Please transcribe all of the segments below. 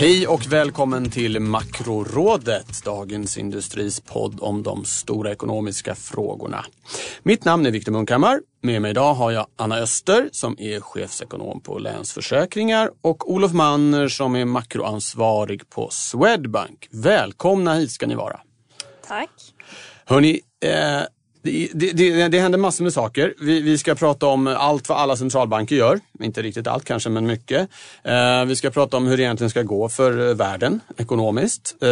Hej och välkommen till Makrorådet, Dagens Industris podd om de stora ekonomiska frågorna. Mitt namn är Viktor Munkhammar. Med mig idag har jag Anna Öster som är chefsekonom på Länsförsäkringar och Olof Manner som är makroansvarig på Swedbank. Välkomna hit ska ni vara. Tack. Hörni, eh, det, det, det, händer massor med saker. Vi, vi, ska prata om allt vad alla centralbanker gör. Inte riktigt allt kanske, men mycket. Eh, vi ska prata om hur det egentligen ska gå för eh, världen ekonomiskt. Eh,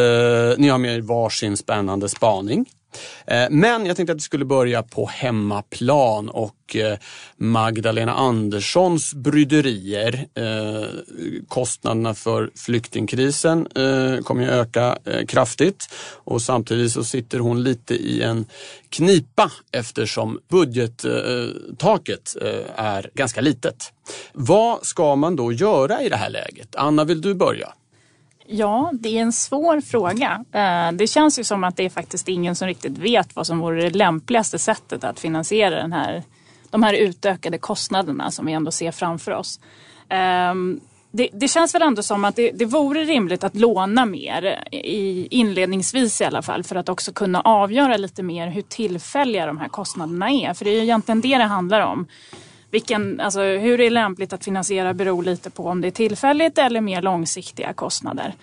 ni har med er varsin spännande spaning. Eh, men jag tänkte att vi skulle börja på hemmaplan och eh, Magdalena Anderssons bryderier. Eh, kostnaderna för flyktingkrisen kommer ju öka kraftigt och samtidigt så sitter hon lite i en knipa eftersom budgettaket är ganska litet. Vad ska man då göra i det här läget? Anna, vill du börja? Ja, det är en svår fråga. Eh, det känns ju som att det är faktiskt ingen som riktigt vet vad som vore det lämpligaste sättet att finansiera den här, de här utökade kostnaderna som vi ändå ser framför oss. Ehm, det, det känns väl ändå som att det, det vore rimligt att låna mer, i, inledningsvis i alla fall, för att också kunna avgöra lite mer hur tillfälliga de här kostnaderna är. För det är ju egentligen det det handlar om vilken, alltså, hur det är lämpligt att finansiera beror lite på om det är tillfälligt eller mer långsiktiga kostnader.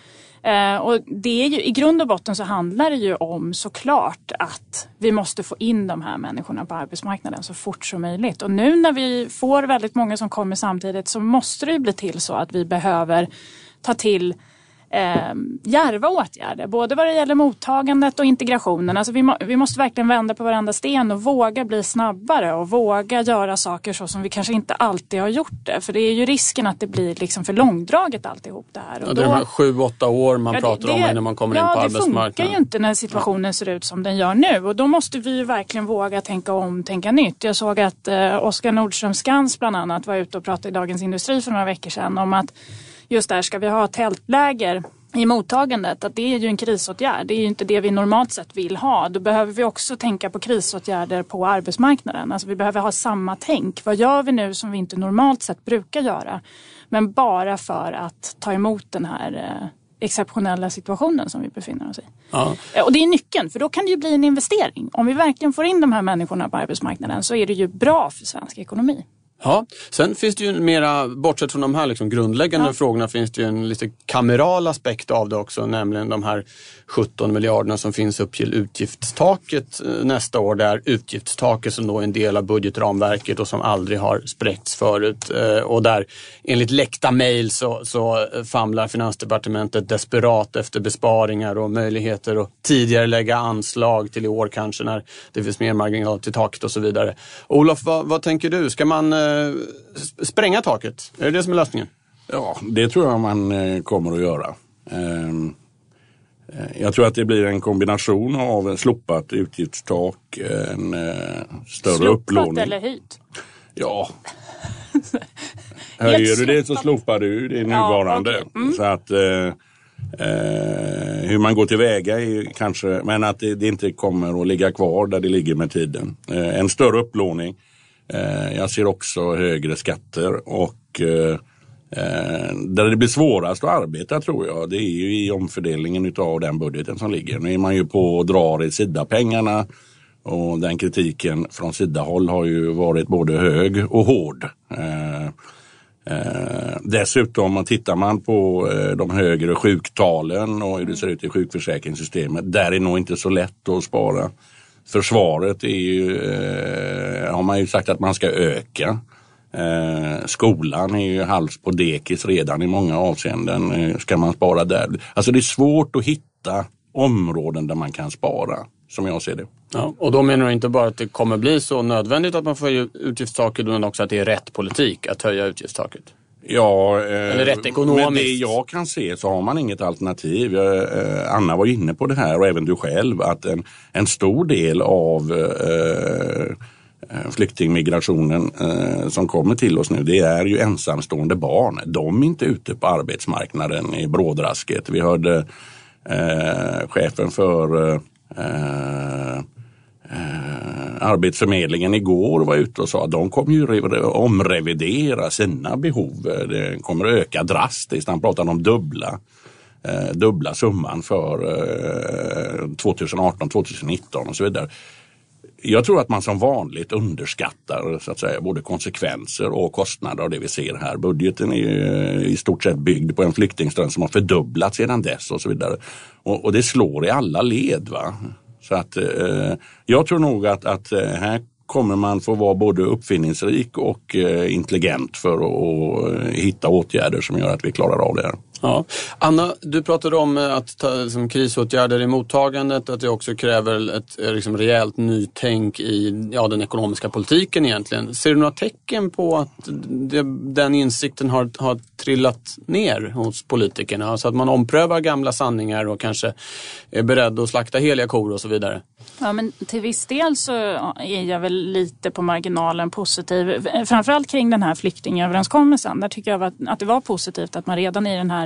Eh, och det är ju, I grund och botten så handlar det ju om såklart att vi måste få in de här människorna på arbetsmarknaden så fort som möjligt. Och nu när vi får väldigt många som kommer samtidigt så måste det ju bli till så att vi behöver ta till eh, järva åtgärder. Både vad det gäller mottagandet och integrationen. Alltså vi, må, vi måste verkligen vända på varenda sten och våga bli snabbare och våga göra saker så som vi kanske inte alltid har gjort det. För det är ju risken att det blir liksom för långdraget alltihop det här. Och ja, det är de här sju, åtta år man ja, pratar det, om innan man kommer ja, in på arbetsmarknaden. Ja, det funkar ju inte när situationen ser ut som den gör nu. Och då måste vi ju verkligen våga tänka om, tänka nytt. Jag såg att eh, Oskar Nordström Skans bland annat var ute och pratade i Dagens Industri för några veckor sedan om att just där ska vi ha tältläger i mottagandet att det är ju en krisåtgärd. Det är ju inte det vi normalt sett vill ha. Då behöver vi också tänka på krisåtgärder på arbetsmarknaden. Alltså vi behöver ha samma tänk. Vad gör vi nu som vi inte normalt sett brukar göra? Men bara för att ta emot den här eh, exceptionella situationen som vi befinner oss i. Ja. Eh, och det är nyckeln, för då kan det ju bli en investering. Om vi verkligen får in de här människorna på arbetsmarknaden så är det ju bra för svensk ekonomi. Ja, sen finns det ju mera, bortsett från de här liksom grundläggande ja. frågorna, finns det ju en lite kameral aspekt av det också, nämligen de här 17 miljarderna som finns upp till utgiftstaket eh, nästa år. Det är utgiftstaket som då är en del av budgetramverket och som aldrig har spräckts förut. Eh, och där enligt läckta mejl så, så famlar Finansdepartementet desperat efter besparingar och möjligheter att tidigare lägga anslag till i år kanske när det finns mer marginal till taket och så vidare. Olof, vad, vad tänker du? Ska man eh, spränga taket? Är det det som är lösningen? Ja, det tror jag man eh, kommer att göra. Ehm, eh, jag tror att det blir en kombination av slopat utgiftstak, en eh, större slopat upplåning. Slopat eller höjt? Ja. Höjer du det så slopar du det nuvarande. Ja, okay. mm. Så att eh, eh, hur man går tillväga är kanske, men att det, det, inte kommer att ligga kvar där det ligger med tiden. Eh, en större upplåning Eh, Eh, jag ser också högre skatter och eh, eh, där det blir svårast att arbeta tror jag, det är ju i omfördelningen av den budgeten som ligger. Nu är man ju på och drar i Sida-pengarna och den kritiken från Sida-håll har ju varit både hög och hård. dessutom tittar man på de högre sjuktalen och hur det ser ut i sjukförsäkringssystemet, där är det nog inte så lätt att spara. Försvaret är ju, eh, har man ju sagt att man ska öka. Eh, skolan är ju hals på dekis redan i många avseenden. Eh, ska man spara där? Alltså det är svårt att hitta områden där man kan spara som jag ser det. Ja, och då menar du inte bara att det kommer bli så nödvändigt att man får utgiftstaket utan också att det är rätt politik att höja utgiftstaket? Ja, eh, Eller rätt ekonomiskt. Med det jag kan se så har man inget alternativ. Eh, Anna var inne på det här och även du själv att en, en stor del av eh, eh flyktingmigrationen eh, som kommer till oss nu det är ju ensamstående barn. De är inte ute på arbetsmarknaden i brådrasket. Vi hörde eh, chefen för eh, Eh, Arbetsförmedlingen igår var ute och sa att de kommer ju omrevidera sina behov. Det kommer öka drastiskt. Han pratade om dubbla eh, dubbla summan för eh, 2018, 2019 och så vidare. Jag tror att man som vanligt underskattar så att säga, både konsekvenser och kostnader av det vi ser här. Budgeten är i stort sett byggd på en flyktingström som har fördubblats sedan dess och så vidare. Och, och det slår i alla led. Va? Så att eh, jag tror nog att, att eh, här kommer man få vara både uppfinningsrik och eh, intelligent för att eh, hitta åtgärder som gör att vi klarar av det här. Ja. Anna, du pratade om eh, att ta liksom, krisåtgärder i mottagandet, att det också kräver ett eh, liksom, rejält nytänk i ja, den ekonomiska politiken egentligen. Ser du några tecken på att det, den insikten har, har trillat ner hos politikerna? Alltså att man omprövar gamla sanningar och kanske är beredd att slakta heliga kor och så vidare? Ja, men till viss del så är jag väl lite på marginalen positiv. Framförallt kring den här flyktingöverenskommelsen. Där tycker jag att det var positivt att man redan i den här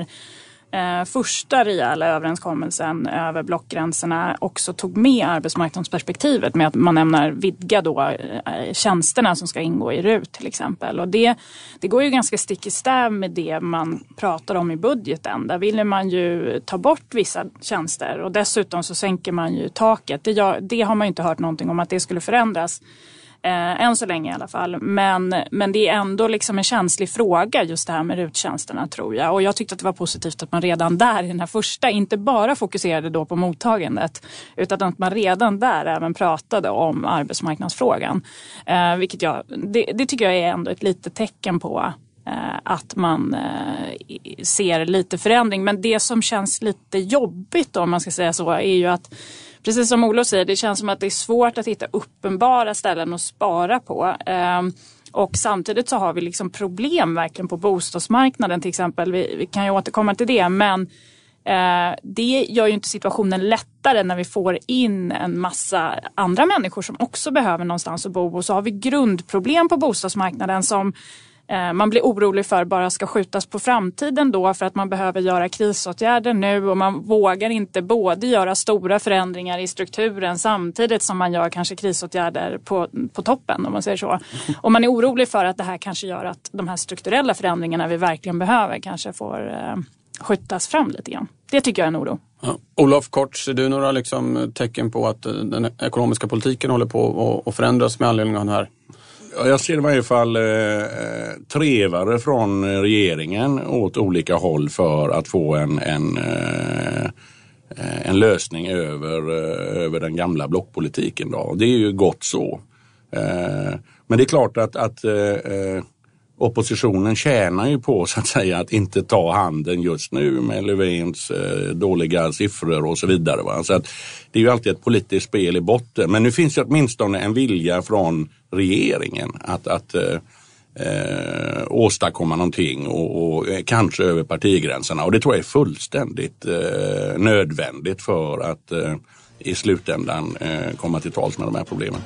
eh, första rejäla överenskommelsen över blockgränserna också tog med arbetsmarknadsperspektivet med att man ämnar vidga då eh, tjänsterna som ska ingå i RUT till exempel. Och det, det går ju ganska stick i stäv med det man pratar om i budgeten. Där ville man ju ta bort vissa tjänster och dessutom så sänker man ju taket. Det, det har man ju inte hört någonting om att det skulle förändras. Eh, än så länge i alla fall. Men, men det är ändå liksom en känslig fråga just det här med ruttjänsterna tror jag. Och jag tyckte att det var positivt att man redan där i den här första inte bara fokuserade då på mottagandet utan att man redan där även pratade om arbetsmarknadsfrågan. Eh, vilket jag, det, det tycker jag är ändå ett litet tecken på eh, att man eh, ser lite förändring. Men det som känns lite jobbigt då, om man ska säga så är ju att precis som Olof säger, det känns som att det är svårt att hitta uppenbara ställen att spara på. Ehm, och samtidigt så har vi liksom problem verkligen på bostadsmarknaden till exempel. Vi, vi kan ju återkomma till det men eh, det gör ju inte situationen lättare när vi får in en massa andra människor som också behöver någonstans att bo och så har vi grundproblem på bostadsmarknaden som man blir orolig för bara ska skjutas på framtiden då för att man behöver göra krisåtgärder nu och man vågar inte både göra stora förändringar i strukturen samtidigt som man gör kanske krisåtgärder på, på toppen om man säger så. Och man är orolig för att det här kanske gör att de här strukturella förändringarna vi verkligen behöver kanske får eh, skjutas fram lite grann. Det tycker jag är en oro. Ja. Olof Kort, ser du några liksom tecken på att den ekonomiska politiken håller på att förändras med anledning av den här jag ser i varje fall eh, eh trevare från regeringen åt olika håll för att få en, en, eh, eh en lösning över, eh, över den gamla blockpolitiken. Då. Det är ju gott så. Eh, men det är klart att, att eh, eh oppositionen tjänar ju på så att säga att inte ta handen just nu med Löfvens eh, dåliga siffror och så vidare. Va? Så att det är ju alltid ett politiskt spel i botten. Men nu finns det åtminstone en vilja från regeringen att, att eh, eh, åstadkomma någonting och, och, eh, kanske över partigränserna. Och det tror jag är fullständigt eh, nödvändigt för att eh, i slutändan eh, komma till tals med de här problemen.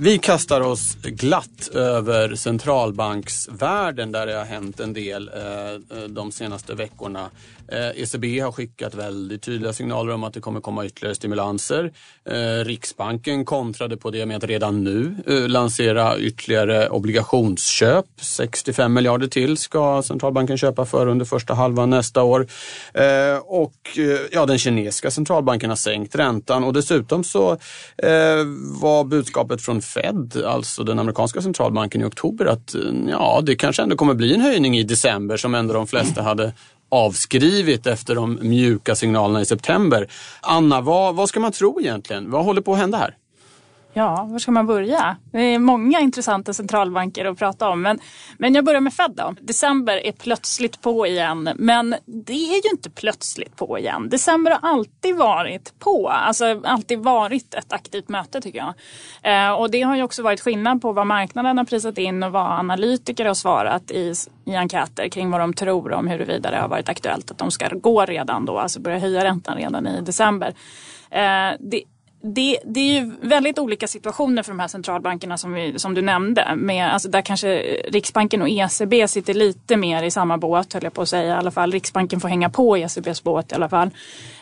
Vi kastar oss glatt över centralbanksvärlden där det har hänt en del eh, eh de senaste veckorna. Eh, ECB har skickat väldigt tydliga signaler om att det kommer komma ytterligare stimulanser. Eh, Riksbanken kontrade på det med att redan nu eh, lansera ytterligare obligationsköp. 65 miljarder till ska centralbanken köpa för under första halvan nästa år. Eh, och ja, den kinesiska centralbanken har sänkt räntan och dessutom så var budskapet från Fed, alltså den amerikanska centralbanken i oktober att eh, ja, det kanske ändå kommer bli en höjning i december som ändå de flesta hade avskrivit efter de mjuka signalerna i september. Anna, vad, vad ska man tro egentligen? Vad håller på att hända här? Ja, var ska man börja? Det är många intressanta centralbanker att prata om. Men, men jag börjar med Fed då. December är plötsligt på igen. Men det är ju inte plötsligt på igen. December har alltid varit på. Alltså alltid varit ett aktivt möte tycker jag. Eh, och det har ju också varit skillnad på vad marknaden har prisat in och vad analytiker har svarat i, i enkäter kring vad de tror om huruvida det har varit aktuellt att de ska gå redan då, alltså börja höja räntan redan i december. Eh, det, det, det, är ju väldigt olika situationer för de här centralbankerna som, vi, som du nämnde. Med, alltså där kanske Riksbanken och ECB sitter lite mer i samma båt, höll jag på att säga. I alla fall Riksbanken får hänga på ECBs båt i alla fall.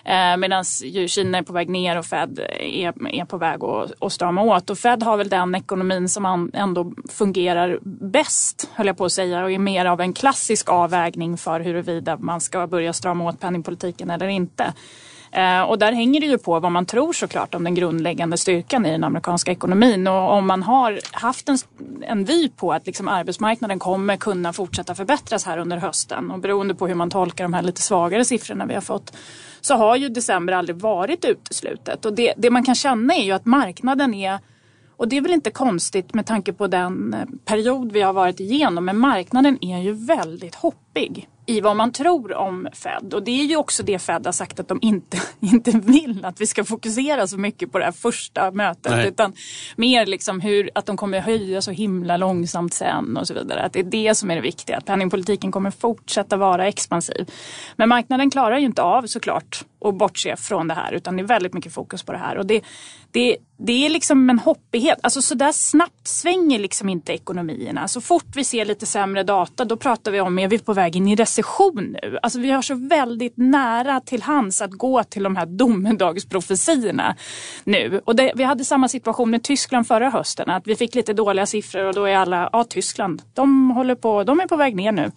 Eh, Medan Kina är på väg ner och Fed är, är på väg att, att strama åt. Och Fed har väl den ekonomin som ändå fungerar bäst, höll jag på att säga. Och är mer av en klassisk avvägning för huruvida man ska börja strama åt penningpolitiken eller inte. Eh, och där hänger det ju på vad man tror såklart om den grundläggande styrkan i den amerikanska ekonomin. Och om man har haft en, en vy på att liksom arbetsmarknaden kommer kunna fortsätta förbättras här under hösten och beroende på hur man tolkar de här lite svagare siffrorna vi har fått så har ju december aldrig varit uteslutet. Och det, det man kan känna är ju att marknaden är och det är väl inte konstigt med tanke på den eh, period vi har varit igenom. Men marknaden är ju väldigt hoppig i vad man tror om Fed. Och det är ju också det Fed har sagt att de inte, inte vill att vi ska fokusera så mycket på det här första mötet. Nej. Utan mer liksom hur, att de kommer höja så himla långsamt sen och så vidare. Att det är det som är det viktiga. Att penningpolitiken kommer fortsätta vara expansiv. Men marknaden klarar ju inte av såklart och bortse från det här utan det är väldigt mycket fokus på det här. Och det, det, det är liksom en hoppighet. Alltså så där snabbt svänger liksom inte ekonomierna. Så fort vi ser lite sämre data då pratar vi om, är vi på väg in i recession nu? Alltså vi har så väldigt nära till hands att gå till de här domedagsprofetiorna nu. Och det, vi hade samma situation med Tyskland förra hösten. Att vi fick lite dåliga siffror och då är alla, ja Tyskland, de håller på, de är på väg ner nu.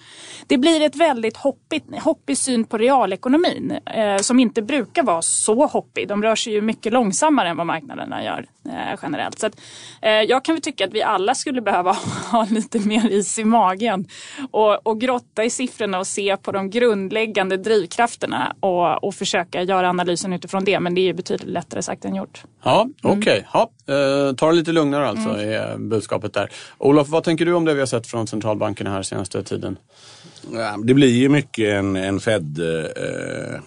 Det blir ett väldigt hoppigt, hoppig syn på realekonomin eh, som inte brukar vara så hoppig. De rör sig ju mycket långsammare än vad marknaderna gör eh, generellt. Så att, eh, jag kan väl tycka att vi alla skulle behöva ha lite mer is i magen och, och grotta i siffrorna och se på de grundläggande drivkrafterna och, och försöka göra analysen utifrån det. Men det är betydligt lättare sagt än gjort. Ja, okej. Okay. Ja, uh, ta det lite lugnare alltså mm. är budskapet där. Olof, vad tänker du om det vi har sett från centralbankerna här senaste tiden? Det blir ju mycket en, en Fed uh,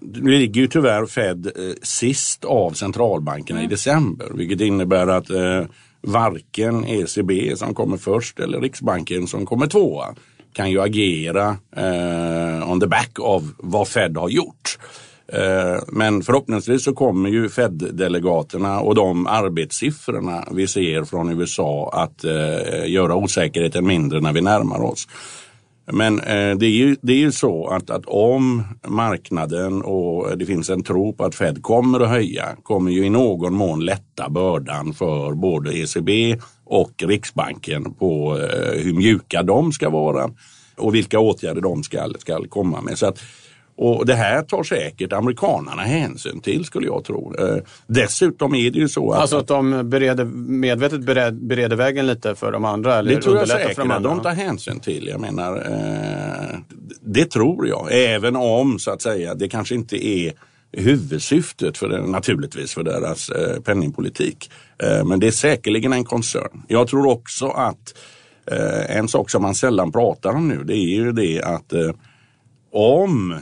nu ligger ju tyvärr Fed eh, sist av centralbankerna mm. i december, vilket innebär att eh, varken ECB som kommer först eller Riksbanken som kommer tvåa kan ju agera eh, on the back av vad Fed har gjort. Eh, men förhoppningsvis så kommer ju Fed-delegaterna och de arbetssiffrorna vi ser från USA att eh, göra osäkerheten mindre när vi närmar oss. Men eh, det, är ju, det är ju så att, att om marknaden och det finns en tro på att Fed kommer att höja, kommer ju i någon mån lätta bördan för både ECB och Riksbanken på eh, hur mjuka de ska vara och vilka åtgärder de ska, ska komma med. Så att och det här tar säkert amerikanarna hänsyn till skulle jag tro. Eh, dessutom är det ju så att... Alltså att de bereder, medvetet bereder, bereder vägen lite för de andra? Eller det tror jag säkert att de tar hänsyn till. Jag menar, eh, det tror jag. Även om så att säga det kanske inte är huvudsyftet för det, naturligtvis för deras eh, penningpolitik. Eh, men det är säkerligen en koncern. Jag tror också att eh, en sak som man sällan pratar om nu det är ju det att eh, om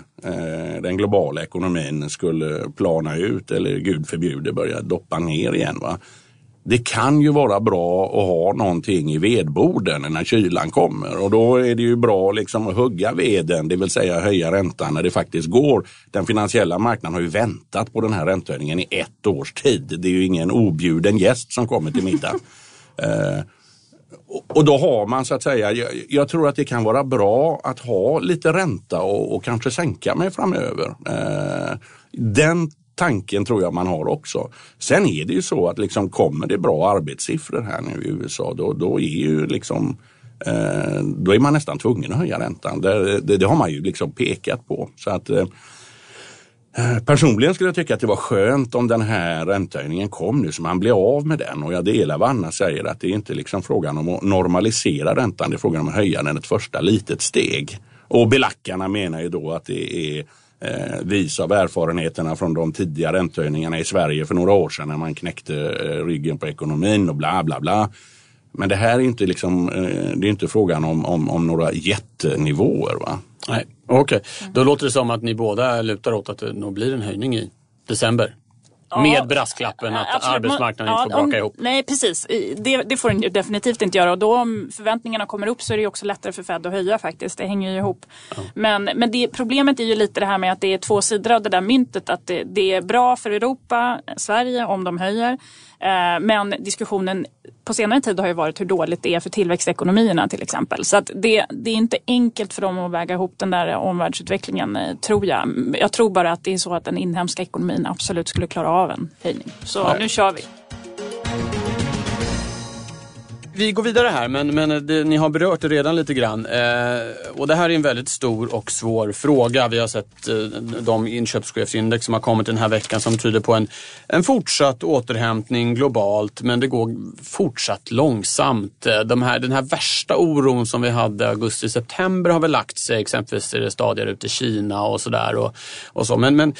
den globala ekonomin skulle plana ut eller gud förbjude börja doppa ner igen. Va? Det kan ju vara bra att ha någonting i vedboden när kylan kommer och då är det ju bra liksom att hugga veden, det vill säga höja räntan när det faktiskt går. Den finansiella marknaden har ju väntat på den här räntehöjningen i ett års tid. Det är ju ingen objuden gäst som kommer till middag. Och då har man så att säga, jag, jag, tror att det kan vara bra att ha lite ränta och, och kanske sänka med framöver. Eh, den tanken tror jag man har också. Sen är det ju så att liksom kommer det bra arbetssiffror här nu i USA då, då är ju liksom eh, då är man nästan tvungen att höja räntan. Det, det, det har man ju liksom pekat på. Så att Eh, Eh, personligen skulle jag tycka att det var skönt om den här räntehöjningen kom nu så man blir av med den och jag delar vad Anna säger att det är inte liksom frågan om att normalisera räntan, det är frågan om att höja den ett första litet steg. Och belackarna menar ju då att det är eh, vis av erfarenheterna från de tidiga räntehöjningarna i Sverige för några år sedan när man knäckte eh, ryggen på ekonomin och bla bla bla. Men det här är inte, liksom, eh, det är inte frågan om, om, om några jättenivåer. Va? Nej, Okej, okay. då låter det som att ni båda lutar åt att det nog blir en höjning i december. Ja, med brasklappen att absolut. arbetsmarknaden ja, inte får braka ihop. Nej, precis. Det, det, får den definitivt inte göra. Och då om förväntningarna kommer upp så är det också lättare för Fed att höja faktiskt. Det hänger ju ihop. Ja. Men, men det, problemet är ju lite det här med att det är två sidor av det där myntet. Att det, det är bra för Europa, Sverige, om de höjer. Eh, men diskussionen på senare tid har ju varit hur dåligt det är för tillväxtekonomierna till exempel. Så att det, det är inte enkelt för dem att väga ihop den där omvärldsutvecklingen eh, tror jag. Jag tror bara att det är så att den inhemska ekonomin absolut skulle klara av en höjning. Så Nej. nu kör vi vi går vidare här, men, men det, ni har berört det redan lite grann. Eh, och det här är en väldigt stor och svår fråga. Vi har sett eh, de inköpschefsindex som har kommit den här veckan som tyder på en, en fortsatt återhämtning globalt, men det går fortsatt långsamt. Eh, de här, den här värsta oron som vi hade augusti-september har väl lagt sig, exempelvis i det stadier ute i Kina och sådär. Och, och så. men, men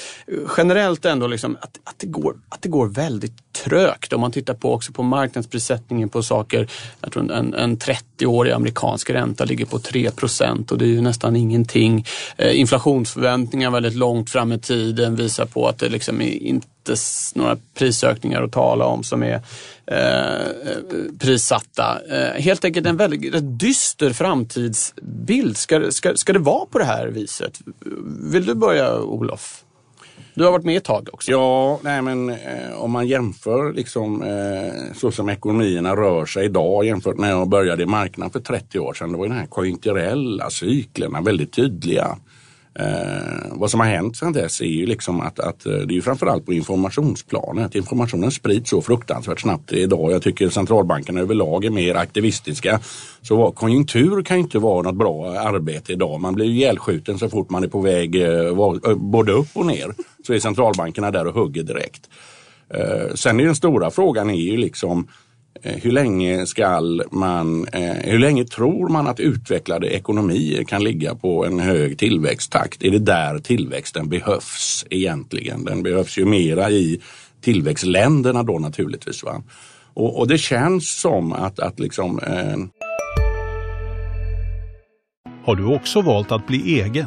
generellt ändå liksom att, att, det går, att det går väldigt trögt. Om man tittar på också på marknadsprissättningen på saker. Jag tror en, en 30-årig amerikansk ränta ligger på 3 procent och det är ju nästan ingenting. Eh, inflationsförväntningar väldigt långt fram i tiden visar på att det liksom är inte några prisökningar att tala om som är eh, prissatta. Eh, helt enkelt en väldigt dyster framtidsbild. Ska, ska, ska det vara på det här viset? Vill du börja Olof? Du har varit med ett tag också. Ja, nej men eh, om man jämför liksom, eh, så som ekonomierna rör sig idag jämfört med när jag började i marknaden för 30 år sedan. Då var de här konjunkturella cyklerna väldigt tydliga. Eh, vad som har hänt sedan dess är ju liksom att, att eh, det är ju framförallt på informationsplanet. Informationen sprids så fruktansvärt snabbt idag. Jag tycker centralbankerna överlag är mer aktivistiska. Så konjunktur kan inte vara något bra arbete idag. Man blir ju ihjälskjuten så fort man är på väg eh, eh både upp och ner. Så är centralbankerna där och hugger direkt. Eh, sen är den stora frågan är ju liksom Eh, hur länge ska man, eh, hur länge tror man att utvecklade ekonomier kan ligga på en hög tillväxttakt? Är det där tillväxten behövs egentligen? Den behövs ju mera i tillväxtländerna då naturligtvis. Va? Och, och det känns som att, att liksom eh... Har du också valt att bli egen?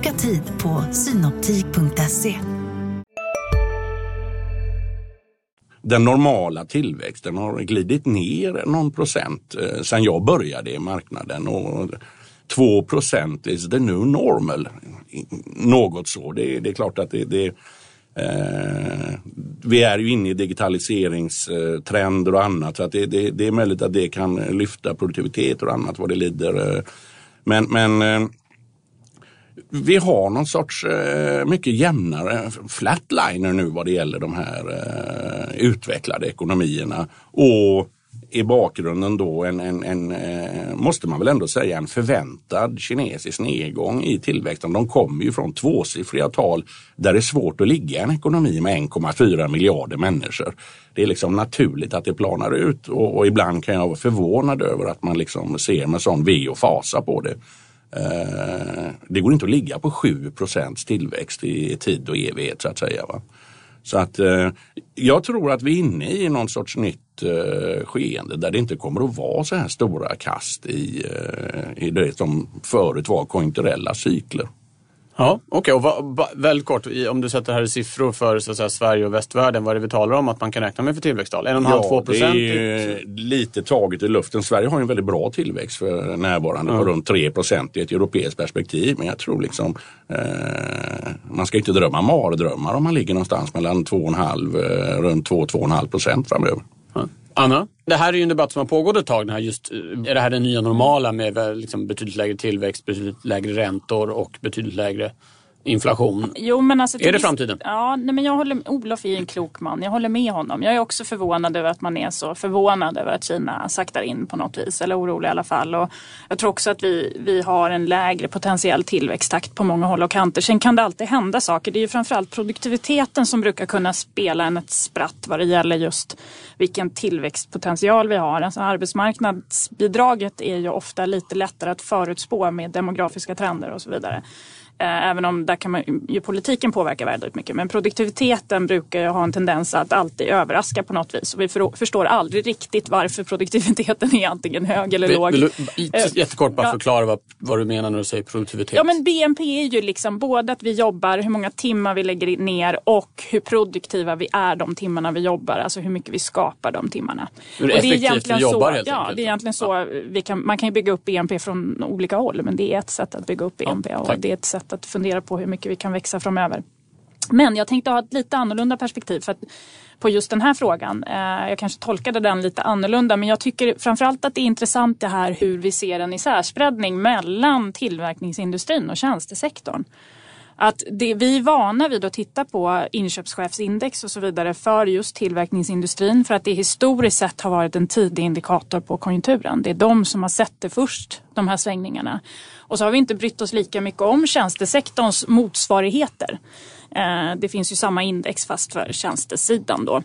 Boka tid på synoptik.se. Den normala tillväxten har glidit ner någon procent eh, sedan jag började i marknaden. Och 2 procent is the new normal. Något så. Det, det är klart att det, det eh, vi är ju inne i digitaliseringstrender och annat så att det, det, det, är möjligt att det kan lyfta produktivitet och annat vad det lider. Eh. Men, men eh, vi har någon sorts eh, mycket jämnare flatliner nu vad det gäller de här eh, utvecklade ekonomierna. Och i bakgrunden då en, en, en eh, måste man väl ändå säga, en förväntad kinesisk nedgång i tillväxten. De kommer ju från tvåsiffriga tal där det är svårt att ligga i en ekonomi med 1,4 miljarder människor. Det är liksom naturligt att det planar ut och, och ibland kan jag vara förvånad över att man liksom ser med sån ve och fasa på det. Eh, det går inte att ligga på 7% tillväxt i tid och evighet så att säga. Va? Så att eh, jag tror att vi är inne i någon sorts nytt eh, skeende där det inte kommer att vara så här stora kast i, i det som förut var konjunkturella cykler. Ja, Okej, okay. och väldigt kort, om du sätter här i siffror för så att säga, Sverige och västvärlden, vad är det vi talar om att man kan räkna med för tillväxttal? 1,5-2 procent? Ja, det är lite taget i luften. Sverige har en väldigt bra tillväxt för närvarande på runt 3 procent i ett europeiskt perspektiv. Men jag tror liksom, eh, man ska inte drömma mardrömmar om man ligger någonstans mellan 2,5, eh, runt 2-2,5 procent framöver. Anna? Det här är ju en debatt som har pågått ett tag. Den här just, eh, är det här det nya normala med liksom betydligt lägre tillväxt, betydligt lägre räntor och betydligt lägre inflation. Jo, men alltså, är det framtiden? Ja, nej, men jag håller, Olof är en klok man. Jag håller med honom. Jag är också förvånad över att man är så förvånad över att Kina saktar in på något vis. Eller orolig i alla fall. Och jag tror också att vi, vi har en lägre potentiell tillväxttakt på många håll och kanter. Sen kan det alltid hända saker. Det är ju framförallt produktiviteten som brukar kunna spela en ett spratt vad det gäller just vilken tillväxtpotential vi har. Alltså arbetsmarknadsbidraget är ju ofta lite lättare att förutspå med demografiska trender och så vidare. Eh, även om där kan man ju politiken påverka väldigt mycket. Men produktiviteten brukar ju ha en tendens att alltid överraska på något vis. Och vi förstår aldrig riktigt varför produktiviteten är antingen hög eller låg. Vill du eh, jättekort bara ja. förklara vad, vad du menar när du säger produktivitet? Ja men BNP är ju liksom både att vi jobbar, hur många timmar vi lägger ner och hur produktiva vi är de timmarna vi jobbar. Alltså hur mycket vi skapar de timmarna. Hur effektivt vi jobbar så, helt Ja, enkelt. det är egentligen så. Ja. Kan, man kan ju bygga upp BNP från olika håll men det är ett sätt att bygga upp BNP. Ja, och det är ett sätt att fundera på hur mycket vi kan växa framöver. Men jag tänkte ha ett lite annorlunda perspektiv för att, på just den här frågan. Eh, jag kanske tolkade den lite annorlunda men jag tycker framförallt att det är intressant det här hur vi ser en isärspreadning mellan tillverkningsindustrin och tjänstesektorn. Att det, vi är vana vid att titta på inköpschefsindex och så vidare för just tillverkningsindustrin för att det historiskt sett har varit en tidig indikator på konjunkturen. Det är de som har sett det först, de här svängningarna. Och så har vi inte brytt oss lika mycket om tjänstesektorns motsvarigheter. Eh, det finns ju samma index fast för tjänstesidan då.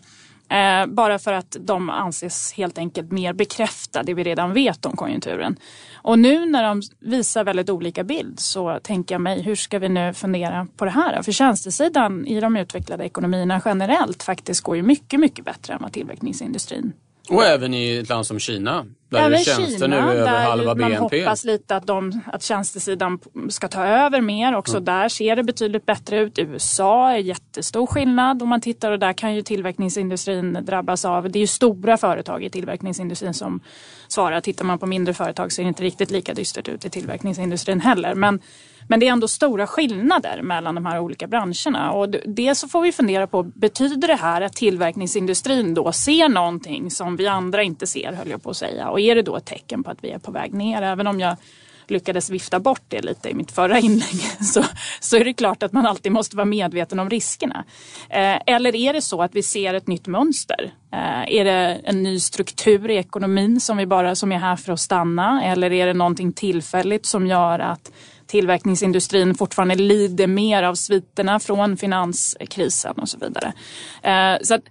Eh, bara för att de anses helt enkelt mer bekräfta det vi redan vet om konjunkturen. Och nu när de visar väldigt olika bild så tänker jag mig hur ska vi nu fundera på det här? För tjänstesidan i de utvecklade ekonomierna generellt faktiskt går ju mycket, mycket bättre än vad tillverkningsindustrin och även i ett land som Kina. Där även tjänster Kina, nu är över halva BNP. Man hoppas lite att, de, att tjänstesidan ska ta över mer. Också mm. där ser det betydligt bättre ut. USA är jättestor skillnad om man tittar och där kan ju tillverkningsindustrin drabbas av. Det är ju stora företag i tillverkningsindustrin som svarar. Tittar man på mindre företag så är det inte riktigt lika dystert ut i tillverkningsindustrin heller. Men men det är ändå stora skillnader mellan de här olika branscherna. Och det så får vi fundera på, betyder det här att tillverkningsindustrin då ser någonting som vi andra inte ser, höll jag på att säga. Och är det då ett tecken på att vi är på väg ner? Även om jag lyckades vifta bort det lite i mitt förra inlägg så, så är det klart att man alltid måste vara medveten om riskerna. Eh, eller är det så att vi ser ett nytt mönster? Eh, är det en ny struktur i ekonomin som, vi bara, som är här för att stanna? Eller är det någonting tillfälligt som gör att tillverkningsindustrin fortfarande lider mer av sviterna från finanskrisen och så vidare. Eh, så att,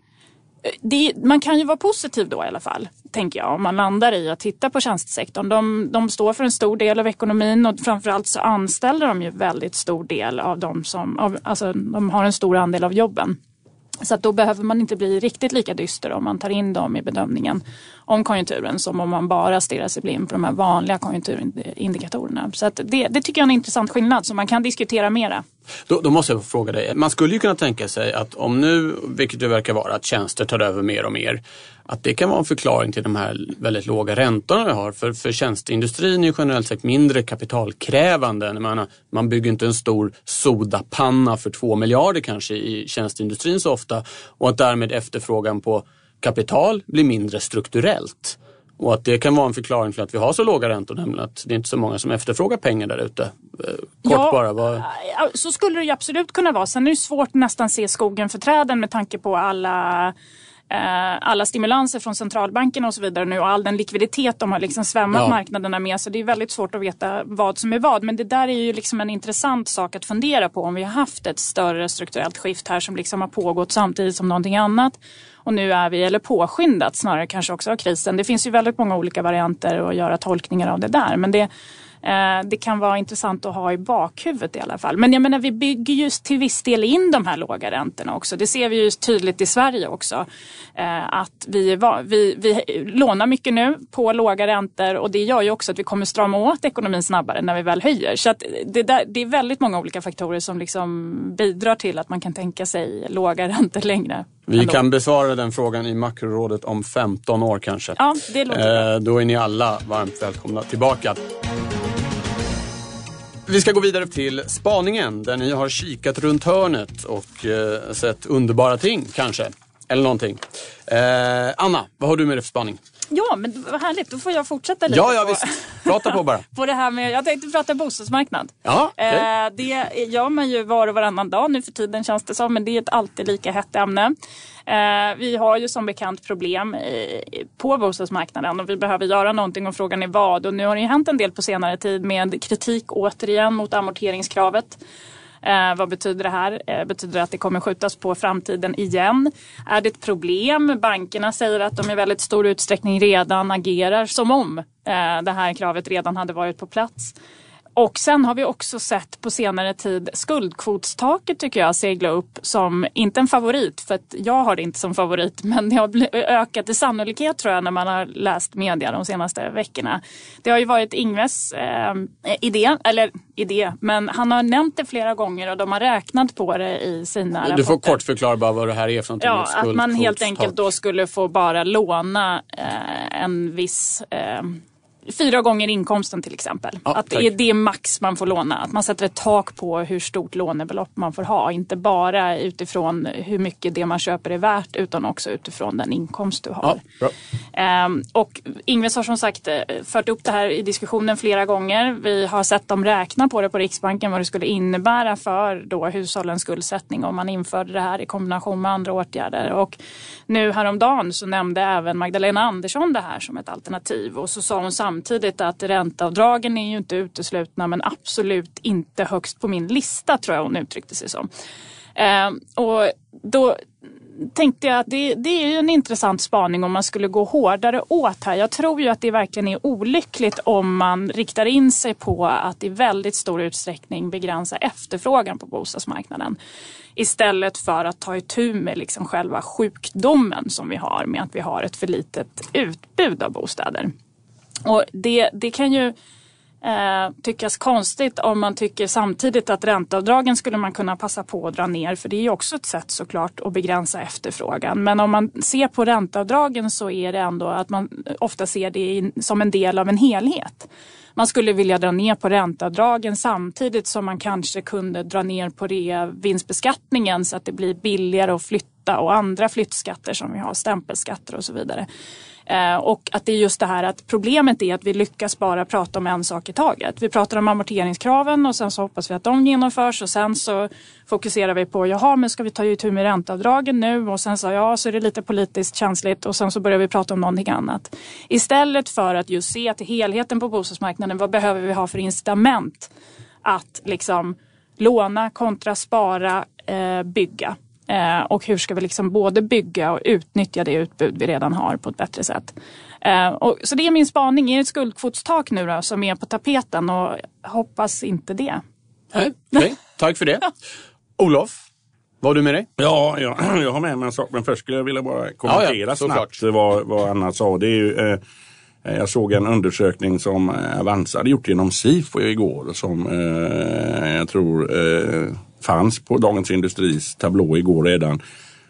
eh, det, man kan ju vara positiv då i alla fall, tänker jag, om man landar i att titta på tjänstesektorn. De, de står för en stor del av ekonomin och framförallt så anställer de ju väldigt stor del av de som, av, alltså de har en stor andel av jobben. Så att då behöver man inte bli riktigt lika dyster om man tar in dem i bedömningen om konjunkturen som om man bara stirrar sig blind på de här vanliga konjunkturindikatorerna. Så att det, det tycker jag är en intressant skillnad som man kan diskutera mera. Då, då, måste jag fråga dig, man skulle ju kunna tänka sig att om nu, vilket det verkar vara, att tjänster tar över mer och mer, att det kan vara en förklaring till de här väldigt låga räntorna vi har. För, för tjänsteindustrin är ju generellt sett mindre kapitalkrävande. Man, man bygger inte en stor sodapanna för två miljarder kanske i tjänsteindustrin så ofta och att därmed efterfrågan på kapital blir mindre strukturellt. Och att det kan vara en förklaring till att vi har så låga räntor, nämligen att det är inte så många som efterfrågar pengar där ute. Eh, kort ja, bara. Vad... Så skulle det ju absolut kunna vara. Sen är det svårt nästan se skogen för träden med tanke på alla Eh, alla stimulanser från centralbankerna och så vidare nu och all den likviditet de har liksom svämmat ja. marknaderna med. Så det är väldigt svårt att veta vad som är vad. Men det där är ju liksom en intressant sak att fundera på om vi har haft ett större strukturellt skift här som liksom har pågått samtidigt som någonting annat. Och nu är vi, eller påskyndat snarare kanske också av krisen. Det finns ju väldigt många olika varianter att göra tolkningar av det där. Men det, Eh, det kan vara intressant att ha i bakhuvudet i alla fall. Men jag menar vi bygger ju till viss del in de här låga räntorna också. Det ser vi ju tydligt i Sverige också. Eh, att vi, vi, vi lånar mycket nu på låga räntor och det gör ju också att vi kommer strama åt ekonomin snabbare när vi väl höjer. Så det, där, det är väldigt många olika faktorer som liksom bidrar till att man kan tänka sig låga räntor längre. Vi ändå. kan besvara den frågan i makrorådet om 15 år kanske. Ja, det låter eh, Då är ni alla varmt välkomna tillbaka. Vi ska gå vidare till spaningen där ni har kikat runt hörnet och eh, sett underbara ting kanske. Eller någonting. Eh, Anna, vad har du med dig för spaning? Ja, men vad härligt. Då får jag fortsätta lite Ja, ja på, visst. Prata på bara. på det här med... Jag tänkte prata bostadsmarknad. Ja, okej. eh, det gör man ju var och varannan dag nu för tiden känns det som. Men det är ett alltid lika hett ämne. Eh, vi har ju som bekant problem i, på bostadsmarknaden och vi behöver göra någonting och frågan är vad. Och nu har det ju hänt en del på senare tid med kritik återigen mot amorteringskravet. Eh, vad betyder det här? Eh, betyder det att det kommer skjutas på framtiden igen? Är det ett problem? Bankerna säger att de i väldigt stor utsträckning redan agerar som om eh, det här kravet redan hade varit på plats. Och sen har vi också sett på senare tid skuldkvotstaket tycker jag segla upp som, inte en favorit, för att jag har det inte som favorit, men det har ökat i sannolikhet tror jag när man har läst media de senaste veckorna. Det har ju varit Ingves eh, idé, eller idé, men han har nämnt det flera gånger och de har räknat på det i sina Du får rapporter. kort förklara bara vad det här är för någonting. Ja, att man helt enkelt då skulle få bara låna eh, en viss eh, Fyra gånger inkomsten till exempel. Ja, att det är det max man får låna. Att man sätter ett tak på hur stort lånebelopp man får ha. Inte bara utifrån hur mycket det man köper är värt utan också utifrån den inkomst du har. Ja. Ehm, och Ingves har som sagt eh, fört upp det här i diskussionen flera gånger. Vi har sett dem räkna på det på Riksbanken vad det skulle innebära för då hushållens skuldsättning om man införde det här i kombination med andra åtgärder. Och nu häromdagen så nämnde även Magdalena Andersson det här som ett alternativ och så sa hon samtidigt att ränteavdragen är ju inte uteslutna men absolut inte högst på min lista tror jag hon uttryckte sig som. Eh, och då tänkte jag att det, det är ju en intressant spaning om man skulle gå hårdare åt här. Jag tror ju att det verkligen är olyckligt om man riktar in sig på att i väldigt stor utsträckning begränsa efterfrågan på bostadsmarknaden. Istället för att ta itu med liksom själva sjukdomen som vi har med att vi har ett för litet utbud av bostäder. Och det, det kan ju eh, tyckas konstigt om man tycker samtidigt att ränteavdragen skulle man kunna passa på att dra ner för det är ju också ett sätt såklart att begränsa efterfrågan. Men om man ser på ränteavdragen så är det ändå att man ofta ser det som en del av en helhet. Man skulle vilja dra ner på ränteavdragen samtidigt som man kanske kunde dra ner på reavinstbeskattningen så att det blir billigare att flytta och andra flyttskatter som vi har, stämpelskatter och så vidare. Eh, och att det är just det här att problemet är att vi lyckas bara prata om en sak i taget. Vi pratar om amorteringskraven och sen så hoppas vi att de genomförs och sen så fokuserar vi på jaha men ska vi ta itu med ränteavdragen nu och sen så ja så är det lite politiskt känsligt och sen så börjar vi prata om någonting annat. Istället för att just se till helheten på bostadsmarknaden. Vad behöver vi ha för incitament att liksom låna kontra spara, eh, bygga. Eh, och hur ska vi liksom både bygga och utnyttja det utbud vi redan har på ett bättre sätt. Eh, och, så det är min spaning. Är det ett skuldkvotstak nu då som är på tapeten? Och jag hoppas inte det. Nej, okej. Tack för det. Olof, vad har du med dig? Ja, jag, jag har med mig en sak, men först skulle jag vilja bara kommentera Ja, ja, snabbt vad, vad Anna sa. Det är ju, eh, jag såg en undersökning som eh, Avanza hade gjort genom Sifo igår som eh, jag tror eh, fanns på Dagens Industris tablå igår redan.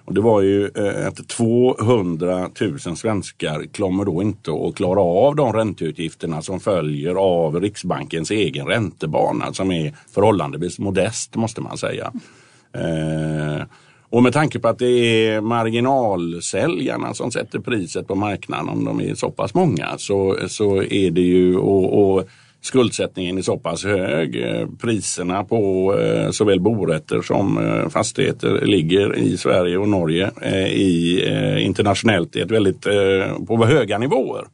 Och det var ju eh, att 200 000 svenskar kommer då inte att klara av de ränteutgifterna som följer av Riksbankens egen räntebana som är förhållandevis modest måste man säga. Eh, och med tanke på att det är marginalsäljarna som sätter priset på marknaden om de är så pass många så, så är det ju och, och skuldsättningen är så pass hög. Eh, priserna på eh, såväl borätter som eh, fastigheter ligger i Sverige och Norge i, internationellt i ett väldigt, på höga nivåer.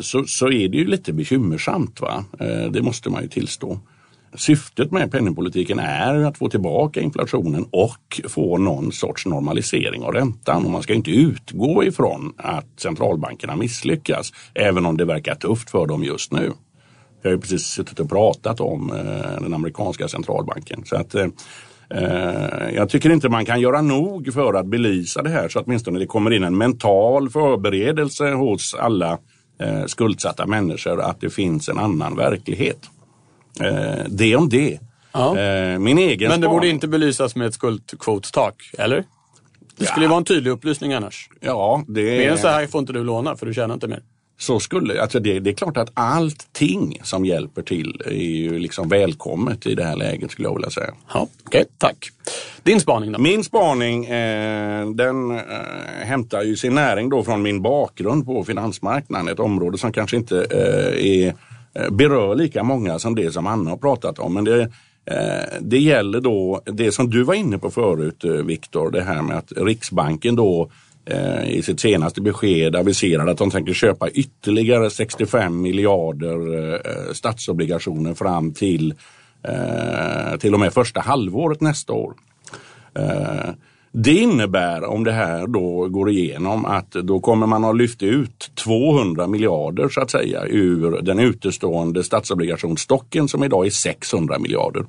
Så, så är det ju lite bekymmersamt. Va? Det måste man ju tillstå. Syftet med penningpolitiken är att få tillbaka inflationen och få någon sorts normalisering av räntan. Och man ska inte utgå ifrån att centralbankerna misslyckas, även om det verkar tufft för dem just nu. Jag har ju precis suttit och pratat om eh, den amerikanska centralbanken. Så att, eh, eh, jag tycker inte man kan göra nog för att belysa det här så att åtminstone det kommer in en mental förberedelse hos alla skuldsatta människor att det finns en annan verklighet. Det om det. Ja. Min egen Men det borde inte belysas med ett skuldkvotstak, eller? Det skulle ju vara en tydlig upplysning annars. Ja, det Mer än så här får inte du låna för du tjänar inte mer. Så skulle, alltså det, det, är klart att allting som hjälper till är ju liksom välkommet i det här läget skulle jag vilja säga. Ja, okay, tack. Din spaning då? Min spaning eh, den eh, hämtar ju sin näring då från min bakgrund på finansmarknaden. Ett område som kanske inte eh, är, eh, berör lika många som det som Anna har pratat om. Men det, eh, det gäller då det som du var inne på förut eh, Viktor, det här med att Riksbanken då Eh, i sitt senaste besked aviserade att de tänker köpa ytterligare 65 miljarder eh, statsobligationer fram till, eh, till och med första halvåret nästa år. Eh, det innebär, om det här då går igenom, att då kommer man att lyft ut 200 miljarder så att säga ur den utestående statsobligationsstocken som idag är 600 miljarder.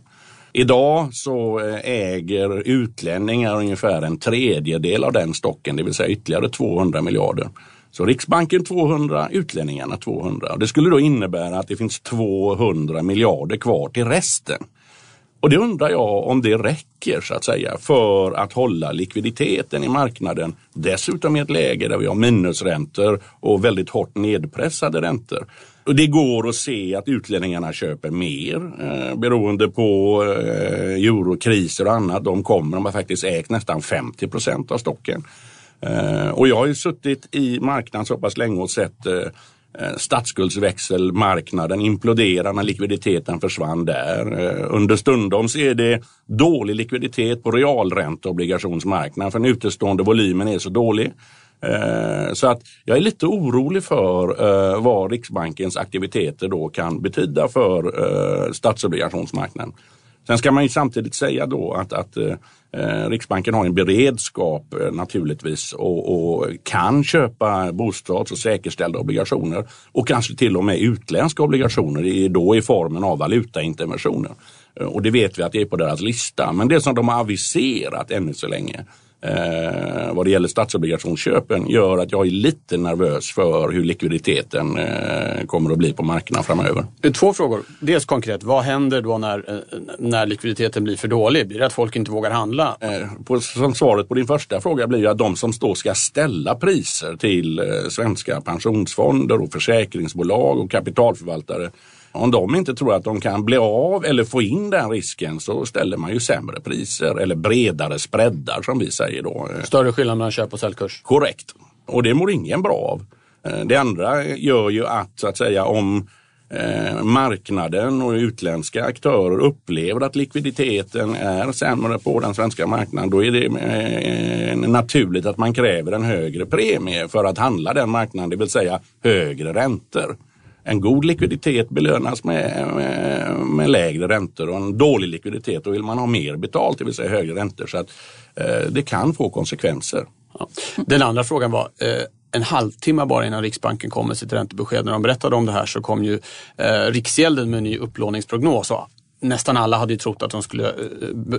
Idag så eh, äger utlänningar ungefär en tredjedel av den stocken, det vill säga ytterligare 200 miljarder. Så Riksbanken 200, utlänningarna 200. Det skulle då innebära att det finns 200 miljarder kvar till resten. Och det undrar jag om det räcker så att säga för att hålla likviditeten i marknaden. Dessutom i ett läge där vi har minusräntor och väldigt hårt nedpressade räntor. Och det går att se att utlänningarna köper mer eh, beroende på eh, eurokriser och annat. De kommer, de har faktiskt ägt nästan 50 procent av stocken. Eh, och jag har ju suttit i marknaden så pass länge och sett eh, eh statsskuldsväxelmarknaden implodera när likviditeten försvann där. Understundom under stundom så är det dålig likviditet på realränteobligationsmarknaden för den utestående volymen är så dålig. Eh, så att jag är lite orolig för eh, vad Riksbankens aktiviteter då kan betyda för eh, statsobligationsmarknaden. Sen ska man ju samtidigt säga då att, att Riksbanken har en beredskap naturligtvis och, och, kan köpa bostads och säkerställda obligationer och kanske till och med utländska obligationer då i formen av valutainterventioner. Och det vet vi att det är på deras lista. Men det som de har aviserat ännu så länge eh, vad det gäller statsobligationsköpen gör att jag är lite nervös för hur likviditeten eh, kommer att bli på marknaden framöver. Två frågor. Dels konkret, vad händer då när, eh, när likviditeten blir för dålig? Blir det att folk inte vågar handla? Eh, på, som svaret på din första fråga blir att de som då ska ställa priser till eh, svenska pensionsfonder och försäkringsbolag och kapitalförvaltare om de inte tror att de kan bli av eller få in den risken så ställer man ju sämre priser eller bredare spreadar som vi säger då. Större skillnad mellan köp och säljkurs? Korrekt. Och det mår ingen bra av. Eh, det andra gör ju att, så att säga, om eh, marknaden och utländska aktörer upplever att likviditeten är sämre på den svenska marknaden, då är det eh, naturligt att man kräver en högre premie för att handla den marknaden, det vill säga högre räntor en god likviditet belönas med, med, med, lägre räntor och en dålig likviditet då vill man ha mer betalt, det vill säga högre räntor. Så att eh, det kan få konsekvenser. Ja. Den andra frågan var eh, en halvtimme bara innan Riksbanken kom med sitt räntebesked. När de berättade om det här så kom ju eh, Riksgälden med en ny upplåningsprognos nästan alla hade ju trott att de skulle eh,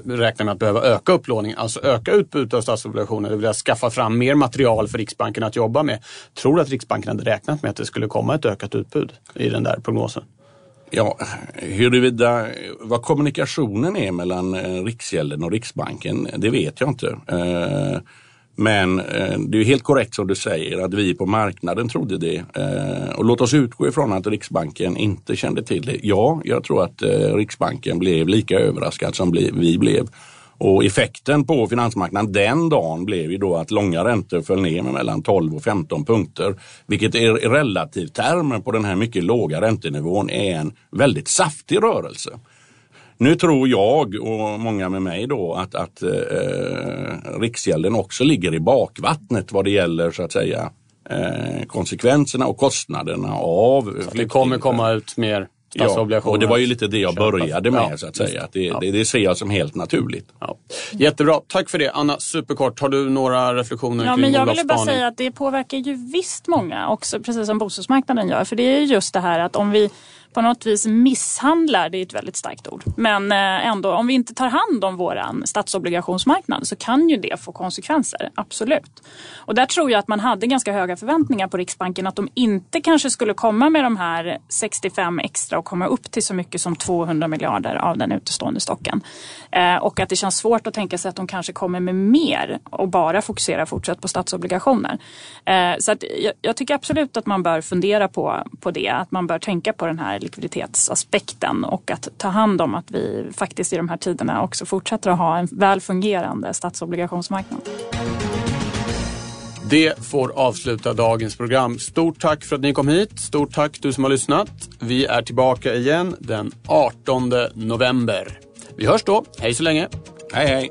räkna med att behöva öka upplåningen, alltså öka utbudet av statsobligationer, det vill säga skaffa fram mer material för Riksbanken att jobba med. Tror du att Riksbanken hade räknat med att det skulle komma ett ökat utbud i den där prognosen? Ja, huruvida vad kommunikationen är mellan eh, Riksgälden och Riksbanken, det vet jag inte. Eh, men eh, det är helt korrekt som du säger att vi på marknaden trodde det. Eh, och låt oss utgå ifrån att Riksbanken inte kände till det. Ja, jag tror att eh, Riksbanken blev lika överraskad som vi blev. Och effekten på finansmarknaden den dagen blev ju då att långa räntor föll ner med mellan 12 och 15 punkter. Vilket i relativt termer på den här mycket låga räntenivån är en väldigt saftig rörelse. Nu tror jag och många med mig då att, att eh, Riksgälden också ligger i bakvattnet vad det gäller så att säga eh, konsekvenserna och kostnaderna av så Det kommer komma ut mer Ja, och det var ju lite det jag började med ja, så att säga. Att det, ja. det, det, ser jag som helt naturligt. Ja. Jättebra, tack för det. Anna, superkort, har du några reflektioner ja, kring men Jag ville bara säga att det påverkar ju visst många också, precis som bostadsmarknaden gör. För det är just det här att om vi på något vis misshandlar, det är ett väldigt starkt ord, men eh, ändå om vi inte tar hand om våran statsobligationsmarknad så kan ju det få konsekvenser, absolut. Och där tror jag att man hade ganska höga förväntningar på Riksbanken att de inte kanske skulle komma med de här 65 extra och komma upp till så mycket som 200 miljarder av den utestående stocken. Eh, och att det känns svårt att tänka sig att de kanske kommer med mer och bara fokusera fortsatt på statsobligationer. Eh, så att jag, jag, tycker absolut att man bör fundera på, på det, att man bör tänka på den här likviditetsaspekten och att ta hand om att vi faktiskt i de här tiderna också fortsätter att ha en väl fungerande statsobligationsmarknad. Det får avsluta dagens program. Stort tack för att ni kom hit. Stort tack du som har lyssnat. Vi är tillbaka igen den 18 november. Vi hörs då. Hej så länge. Hej hej.